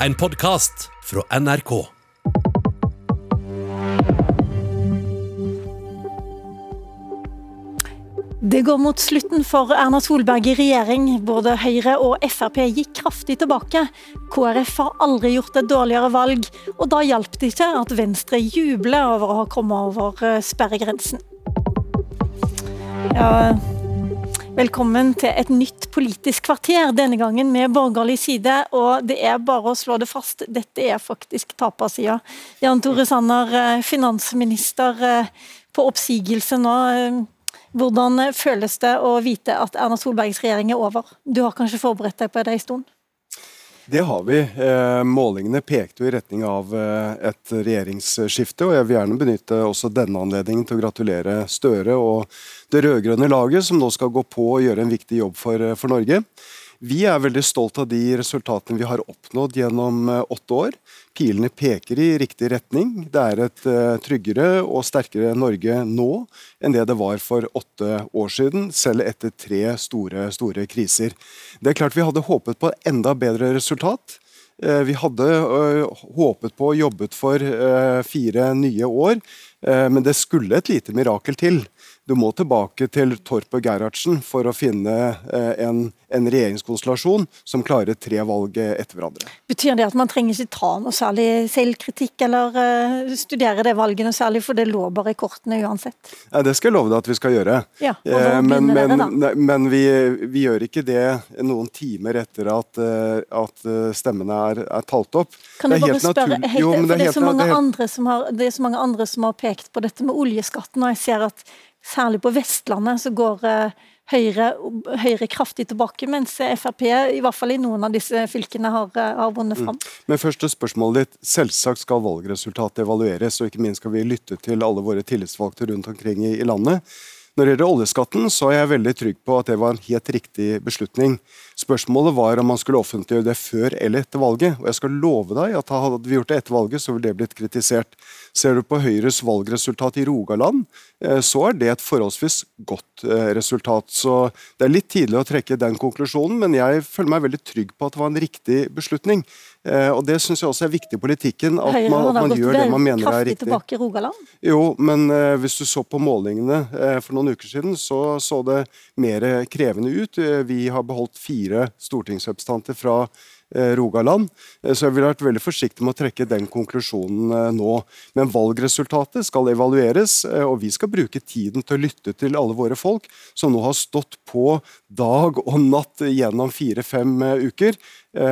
En podkast fra NRK. Det går mot slutten for Erna Solberg i regjering. Både Høyre og Frp gikk kraftig tilbake. KrF har aldri gjort et dårligere valg, og da hjalp det ikke at Venstre jubler over å ha kommet over eh, sperregrensen. Ja, velkommen til et nytt politisk kvarter, denne gangen med borgerlig side. Og det er bare å slå det fast, dette er faktisk tapersida. Jan Tore Sanner, eh, finansminister eh, på oppsigelse nå. Hvordan føles det å vite at Erna Solbergs regjering er over? Du har kanskje forberedt deg på det en stund? Det har vi. Eh, målingene pekte jo i retning av eh, et regjeringsskifte. og Jeg vil gjerne benytte også denne anledningen til å gratulere Støre og det rød-grønne laget, som nå skal gå på og gjøre en viktig jobb for, eh, for Norge. Vi er veldig stolt av de resultatene vi har oppnådd gjennom åtte år. Pilene peker i riktig retning. Det er et uh, tryggere og sterkere Norge nå enn det det var for åtte år siden, selv etter tre store, store kriser. Det er klart Vi hadde håpet på enda bedre resultat. Vi hadde håpet på og jobbet for fire nye år, men det skulle et lite mirakel til. Du må tilbake til Torp og Gerhardsen for å finne en, en, regjeringskonstellasjon som klarer tre valg etter hverandre. Betyr det at man trenger ikke ta noe særlig selvkritikk eller studere det valget noe særlig, for det lå bare i kortene uansett? Ja, det skal jeg love deg at vi skal gjøre. Ja, men, men, da? men vi, vi, gjør ikke det noen timer etter at, at stemmene er, er, talt opp. Kan du bare spørre, helt, jo, det, er så mange andre som har, det er så mange andre som har pekt på dette med oljeskatten, og jeg ser at Særlig på Vestlandet så går eh, Høyre, Høyre, kraftig tilbake, mens Frp i hvert fall i noen av disse fylkene har, eh, har vunnet fram. Mm. Men først til spørsmålet ditt. Selvsagt skal valgresultatet evalueres, og ikke minst skal vi lytte til alle våre tillitsvalgte rundt omkring i, i landet. Når det gjelder oljeskatten, så er jeg veldig trygg på at det var en helt riktig beslutning. Spørsmålet var om man skulle offentliggjøre det før eller etter valget. Og jeg skal love deg at hadde vi gjort det etter valget, så ville det blitt kritisert. Ser du på Høyres valgresultat i Rogaland, eh, så er det et forholdsvis godt eh, resultat. Så det er litt tidlig å trekke den konklusjonen, men jeg føler meg veldig trygg på at det var en riktig beslutning. Eh, og Det syns jeg også er viktig i politikken. At Høyre man, at man gjør det man mener er riktig. tilbake i Rogaland? Jo, men uh, hvis du så på målingene uh, for noen uker siden, så så det mer krevende ut. Vi har beholdt fire stortingsrepresentanter fra Rogaland. Så jeg ville vært veldig forsiktig med å trekke den konklusjonen nå. Men valgresultatet skal evalueres, og vi skal bruke tiden til å lytte til alle våre folk som nå har stått på dag og natt gjennom fire-fem uker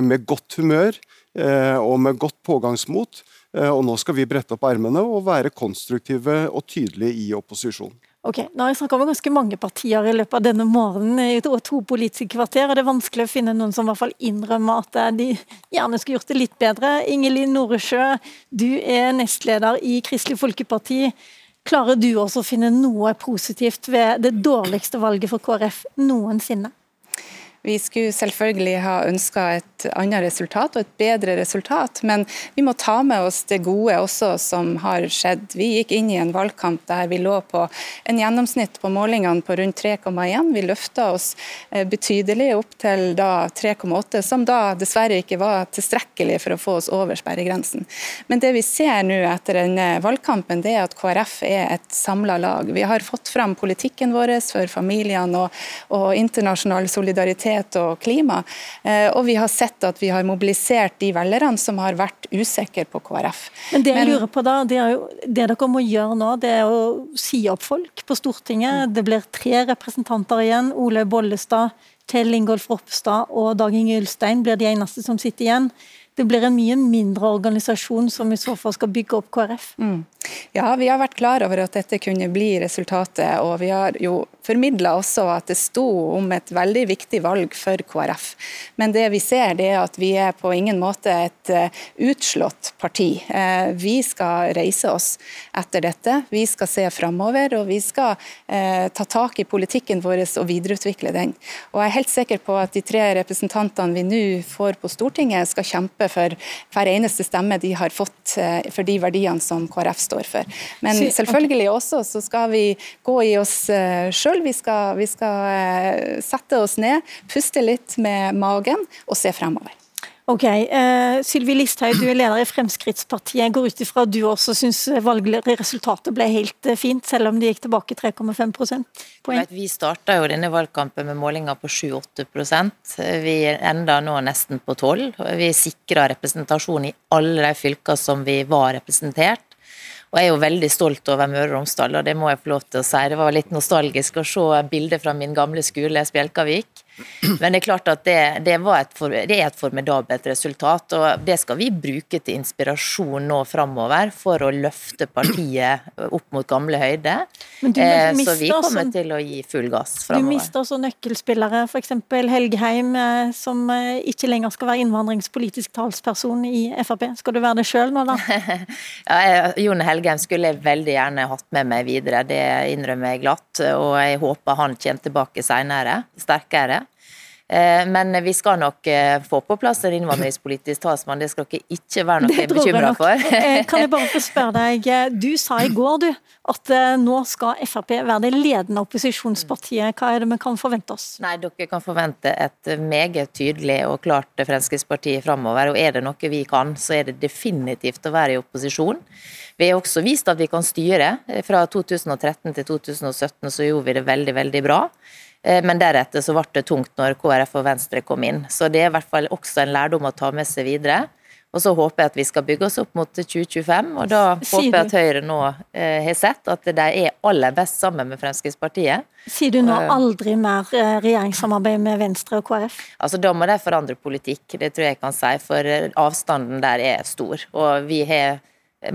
med godt humør Eh, og med godt pågangsmot. Eh, og nå skal vi brette opp ermene og være konstruktive og tydelige i opposisjon. Ok, Nå har jeg snakka med ganske mange partier i løpet av denne morgenen i to, politiske kvarter, og det er vanskelig å finne noen som i hvert fall innrømmer at de gjerne skulle gjort det litt bedre. Ingelin Noresjø, du er nestleder i Kristelig Folkeparti. Klarer du også å finne noe positivt ved det dårligste valget for KrF noensinne? Vi skulle selvfølgelig ha ønska et annet resultat og et bedre resultat, men vi må ta med oss det gode også som har skjedd. Vi gikk inn i en valgkamp der vi lå på en gjennomsnitt på målingene på rundt 3,1. Vi løfta oss eh, betydelig opp til 3,8, som da dessverre ikke var tilstrekkelig for å få oss over sperregrensen. Men det vi ser nå etter denne valgkampen, det er at KrF er et samla lag. Vi har fått fram politikken vår for familiene og, og internasjonal solidaritet mobilitet og klima. Eh, og vi har sett at vi har mobilisert de velgerne som har vært usikre på KrF. Men det jeg lurer på da, det, jo, det dere må gjøre nå, det er å si opp folk på Stortinget. Mm. Det blir tre representanter igjen. Ole Bollestad, Kjell Ingolf Ropstad og Dag Inge Ulstein blir de eneste som sitter igjen det blir en mye mindre organisasjon som i så fall skal bygge opp KrF. Mm. Ja, vi har vært klar over at dette kunne bli resultatet, og vi har jo formidla også at det sto om et veldig viktig valg for KrF. Men det vi ser, det er at vi er på ingen måte et uh, utslått parti. Uh, vi skal reise oss etter dette. Vi skal se framover, og vi skal uh, ta tak i politikken vår og videreutvikle den. Og jeg er helt sikker på at de tre representantene vi nå får på Stortinget, skal kjempe kjempe for hver eneste stemme de har fått eh, for de verdiene som KrF står for. Men selvfølgelig også så skal vi gå i oss eh, sjøl. Vi, vi, skal eh, sette oss ned, puste litt med magen og se fremover. Ok, uh, Sylvi Listhaug, du er leder i Fremskrittspartiet. Jeg går ut ifra at du også syns valgresultatet ble helt uh, fint, selv om det gikk tilbake 3,5 prosentpoeng? Vi starta jo denne valgkampen med målinger på 7-8 Vi enda nå nesten på 12 Vi sikra representasjon i alle de fylkene som vi var representert. Og jeg er jo veldig stolt over Møre og Romsdal, og det må jeg få lov til å si. Det var litt nostalgisk å se bilder fra min gamle skole, Spjelkavik. Men det er klart at det, det, et for, det, er et formidabelt resultat, og det skal vi bruke til inspirasjon nå framover for å løfte partiet opp mot gamle høyder. Eh, så vi kommer også, til å gi full gass framover. Du mister også nøkkelspillere, f.eks. Helgheim, eh, som eh, ikke lenger skal være innvandringspolitisk talsperson i Frp. Skal du være det sjøl nå, da? ja, Jon Helgheim skulle jeg veldig gjerne hatt med meg videre, det innrømmer jeg glatt. Og jeg håper han kommer tilbake senere, sterkere. Eh, men vi skal nok eh, få på plass en innvandringspolitisk talsmann, det skal dere ikke være noe bekymra for. Eh, kan jeg bare få spørre deg, du sa i går du, at nå skal Frp være det ledende opposisjonspartiet. Hva er det vi kan forvente oss? Nei, Dere kan forvente et meget tydelig og klart Fremskrittsparti framover. Og er det noe vi kan, så er det definitivt å være i opposisjon. Vi har også vist at vi kan styre. Fra 2013 til 2017 så gjorde vi det veldig, veldig bra. Eh, men deretter så ble det tungt når KrF og Venstre kom inn. Så det er i hvert fall også en lærdom å ta med seg videre. Og så håper jeg at vi skal bygge oss opp mot 2025, og da håper jeg at Høyre nå eh, har sett at de er aller best sammen med Fremskrittspartiet. Sier du nå eh, aldri mer regjeringssamarbeid med Venstre og KrF? Altså Da må de forandre politikk, det tror jeg jeg kan si, for avstanden der er stor. Og vi har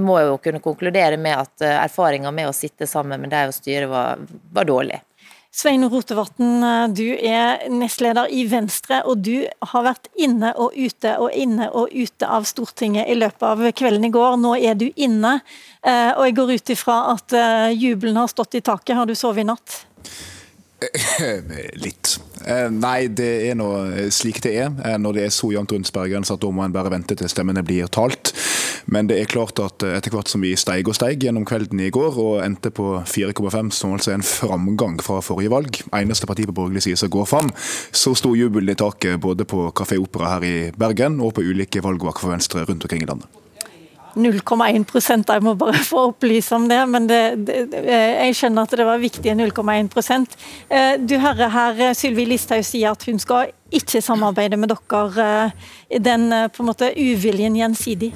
må jo kunne konkludere med at erfaringa med å sitte sammen med deg og styre var, var dårlig. Svein Rotevatn, du er nestleder i Venstre, og du har vært inne og ute og inne og ute av Stortinget i løpet av kvelden i går. Nå er du inne, eh, og jeg går ut ifra at eh, jubelen har stått i taket. Har du sovet i natt? Litt. Eh, nei, det er nå slik det er når det er så jevnt rundt sperregrensa at da må en bare vente til stemmene blir talt. Men det er klart at eh, etter hvert som vi steig og steig gjennom kvelden i går, og endte på 4,5, som altså er en framgang fra forrige valg, eneste parti på borgerlig side som går fram, så sto jubelen i taket både på Kafé Opera her i Bergen og på ulike valgvak for Venstre rundt omkring i landet. 0,1% Jeg må bare få opplyse om det, men det, det, jeg skjønner at det var viktig 0,1 eh, Du hører her Sylvi Listhaug sier at hun skal ikke samarbeide med dere. Eh, den på en måte uviljen gjensidig?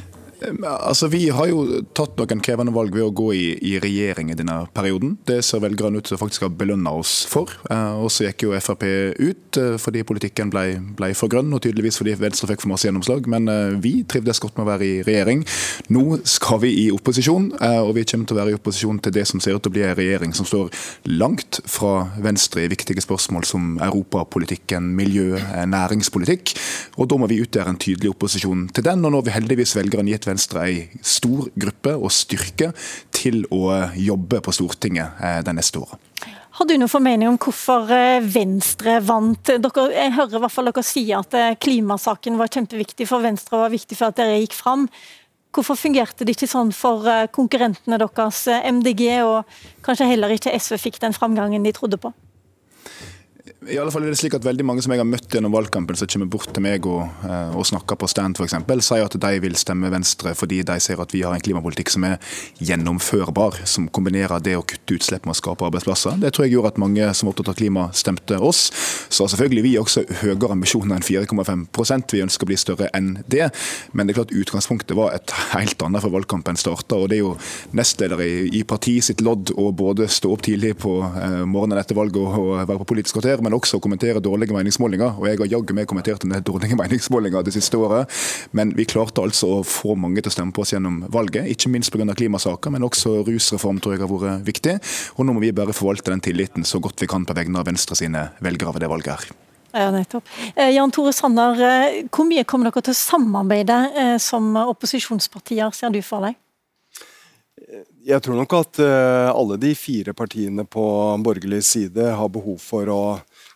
Altså, Vi har jo tatt noen krevende valg ved å gå i, i regjering i denne perioden. Det ser velgerne ut å faktisk ha belønna oss for. Eh, og så gikk jo Frp ut eh, fordi politikken ble, ble, for grønn, og tydeligvis fordi Venstre fikk for masse gjennomslag. Men eh, vi trivdes godt med å være i regjering. Nå skal vi i opposisjon, og vi kommer til å være i opposisjon til det som ser ut til å bli en regjering som står langt fra Venstre i viktige spørsmål som europapolitikken, miljø, næringspolitikk. Og da må vi utgjøre en tydelig opposisjon til den. Og nå har vi heldigvis velgerne gitt Venstre ei stor gruppe og styrke til å jobbe på Stortinget det de neste åra. Har du noen formening om hvorfor eh, Venstre vant? Dere, jeg hører i hvert fall dere si at eh, klimasaken var kjempeviktig for Venstre og var viktig for at dere gikk fram. Hvorfor fungerte det ikke sånn for konkurrentene deres, MDG, og kanskje heller ikke SV fikk den framgangen de trodde på? I alle fall er det slik at veldig Mange som jeg har møtt gjennom valgkampen, som kommer bort til meg og, eh, og snakker på stand f.eks., sier at de vil stemme Venstre fordi de ser at vi har en klimapolitikk som er gjennomførbar, som kombinerer det å kutte utslipp med å skape arbeidsplasser. Det tror jeg gjorde at mange som var opptatt av klima, stemte oss. Så selvfølgelig vi også høyere ambisjoner enn 4,5% Vi ønsker å bli større enn det. Men det er klart utgangspunktet var et helt annet før valgkampen starta. Og det er jo nestleder i, i partiet sitt lodd å både stå opp tidlig på eh, morgenen etter valget og, og være på Politisk kvarter men også å kommentere dårlige meningsmålinger. Og jeg har jaggu meg kommentert en del dårlige meningsmålinger det siste året. Men vi klarte altså å få mange til å stemme på oss gjennom valget, ikke minst pga. klimasaker, men også rusreform tror jeg har vært viktig. Og nå må vi bare forvalte den tilliten så godt vi kan på vegne av Venstre sine velgere ved det valget her. Ja, nettopp. Eh, Jan Tore Sanner, eh, hvor mye kommer dere til å samarbeide eh, som opposisjonspartier, ser du for deg? Jeg tror nok at alle de fire partiene på borgerlig side har behov for å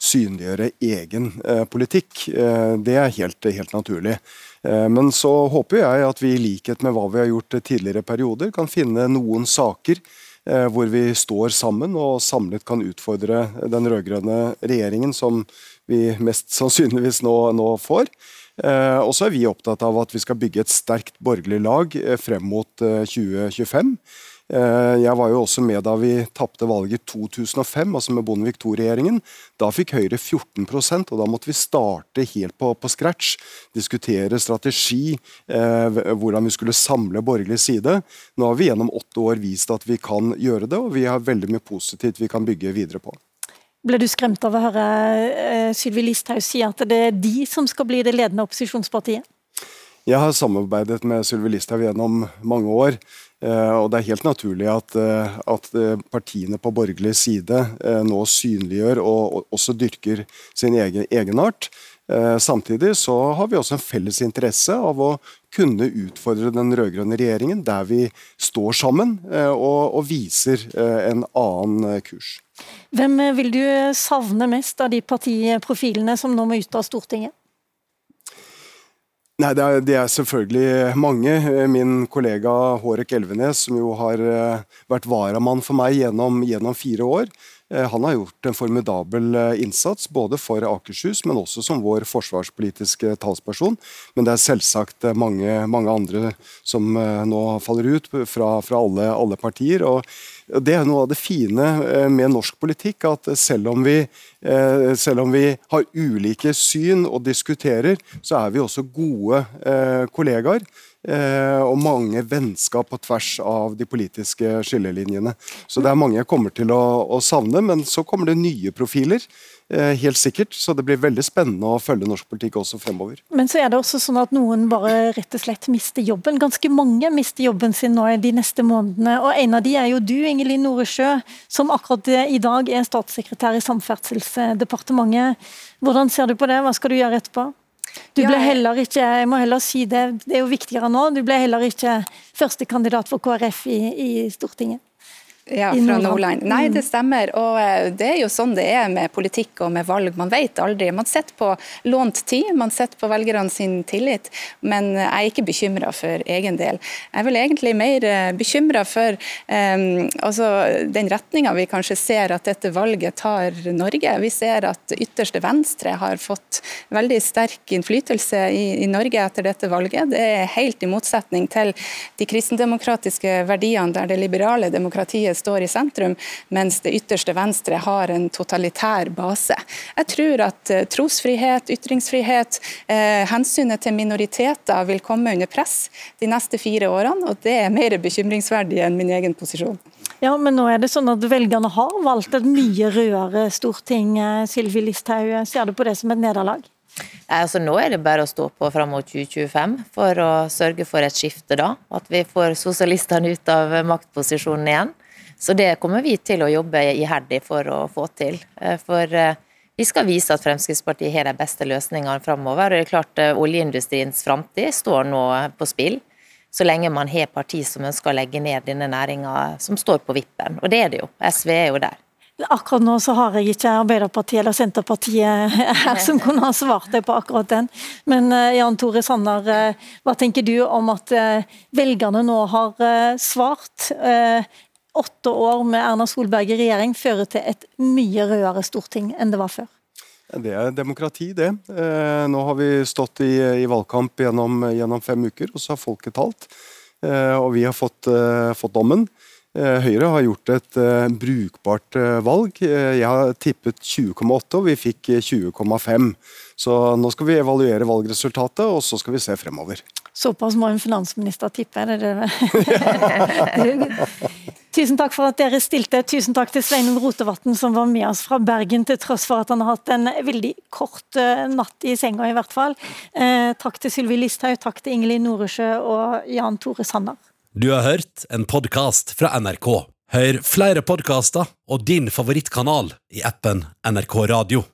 synliggjøre egen eh, politikk. Eh, det er helt, helt naturlig. Eh, men så håper jeg at vi i likhet med hva vi har gjort tidligere perioder, kan finne noen saker hvor vi står sammen og samlet kan utfordre den rød-grønne regjeringen, som vi mest sannsynligvis nå, nå får. Og så er vi opptatt av at vi skal bygge et sterkt borgerlig lag frem mot 2025. Eh, jeg var jo også med da vi tapte valget i 2005, altså med Bondevik II-regjeringen. Da fikk Høyre 14% og da måtte vi starte helt på, på scratch. Diskutere strategi, eh, hvordan vi skulle samle borgerlig side. Nå har vi gjennom åtte år vist at vi kan gjøre det, og vi har veldig mye positivt vi kan bygge videre på. Ble du skremt av å høre eh, Sylvi Listhaug si at det er de som skal bli det ledende opposisjonspartiet? Jeg har samarbeidet med Sylvi Listhaug gjennom mange år. Eh, og Det er helt naturlig at, eh, at eh, partiene på borgerlig side nå synliggjør og også dyrker sin egen egenart. Samtidig så har vi også en felles interesse av å kunne utfordre den rød-grønne regjeringen der vi står sammen og, og viser en annen kurs. Hvem vil du savne mest av de partiprofilene som nå må ut av Stortinget? Nei, det er, det er, selvfølgelig mange. Min kollega Hårek Elvenes, som jo har eh, vært varamann for meg gjennom, gjennom fire år, Eh, han har gjort en formidabel eh, innsats, både for Akershus, men også som vår forsvarspolitiske talsperson. Men det er selvsagt eh, mange, mange andre som nå faller ut fra, fra alle, alle, partier. og det er noe av det fine med norsk politikk, at selv om, vi, selv om vi har ulike syn og diskuterer, så er vi også gode kollegaer. Eh, og mange vennskap på tvers av de politiske skillelinjene. Så det er mange jeg kommer til å, å savne, men så kommer det nye profiler. Eh, helt sikkert, så det blir veldig spennende å følge norsk politikk også fremover. Men så er det også sånn at noen bare rett og slett mister jobben. Ganske mange mister jobben sin nå de neste månedene. Og en av de er jo du, Ingelin Noresjø, som akkurat i dag er statssekretær i Samferdselsdepartementet. Hvordan ser du på det, hva skal du gjøre etterpå? Du ble heller ikke, jeg må heller si det, det er jo viktigere nå, du ble heller ikke førstekandidat for KrF i, i Stortinget. Ja, fra Nordland. Nei, det mm. stemmer. Og eh, det er jo sånn det er med politikk og med valg. Man vet aldri. Man sitter på lånt tid, man sitter på velgerne sin tillit. Men jeg er ikke bekymra for egen del. Jeg er vel egentlig mer eh, bekymra for um, altså, den retninga vi kanskje ser at dette valget tar Norge. Vi ser at ytterste venstre har fått veldig sterk innflytelse i, i Norge etter dette valget. Det er helt i motsetning til de kristendemokratiske verdiene der det liberale demokratiet står i sentrum, mens det ytterste venstre har en totalitær base. Jeg tror at eh, trosfrihet, ytringsfrihet, eh, hensynet til minoriteter vil komme under press de neste fire årene, og det er mer bekymringsverdig enn min egen posisjon. Ja, men nå er det sånn at velgerne har valgt et mye rødere storting. Eh, Sylvi Listhaug, ser du på det som et nederlag? Altså, nå er det bare å stå på fram mot 2025 for å sørge for et skifte da. At vi får sosialistene ut av maktposisjonen igjen. Så det kommer vi til å jobbe iherdig for å få til. Eh, for eh, vi skal vise at Fremskrittspartiet har de beste løsningene framover. Det er klart eh, Oljeindustriens framtid står nå på spill, så lenge man har parti som ønsker å legge ned denne næringa, som står på vippen. Og det er det jo. SV er jo der. Akkurat nå så har jeg ikke Arbeiderpartiet eller Senterpartiet her som kunne ha svart deg på akkurat den. Men Jan Tore Sanner, hva tenker du om at velgerne nå har svart? Åtte år med Erna Solberg i regjering fører til et mye rødere storting enn det var før? Det er demokrati, det. Eh, nå har vi stått i, i valgkamp gjennom, gjennom, fem uker, og så har folket talt. Eh, og vi har fått, eh, fått dommen. Høyre har gjort et brukbart valg. Jeg har tippet 20,8, og vi fikk 20,5. Så nå skal vi evaluere valgresultatet, og så skal vi se fremover. Såpass må en finansminister tippe, er det det? Tusen takk for at dere stilte. Tusen takk til Sveinung Rotevatn som var med oss fra Bergen, til tross for at han har hatt en veldig kort eh, natt i senga, i hvert fall. Eh, takk til Sylvi Listhaug, takk til Ingelin Noresjø og Jan Tore Sanner. Du har hørt en podkast fra NRK. Hør flere podkaster og din favorittkanal i appen NRK Radio.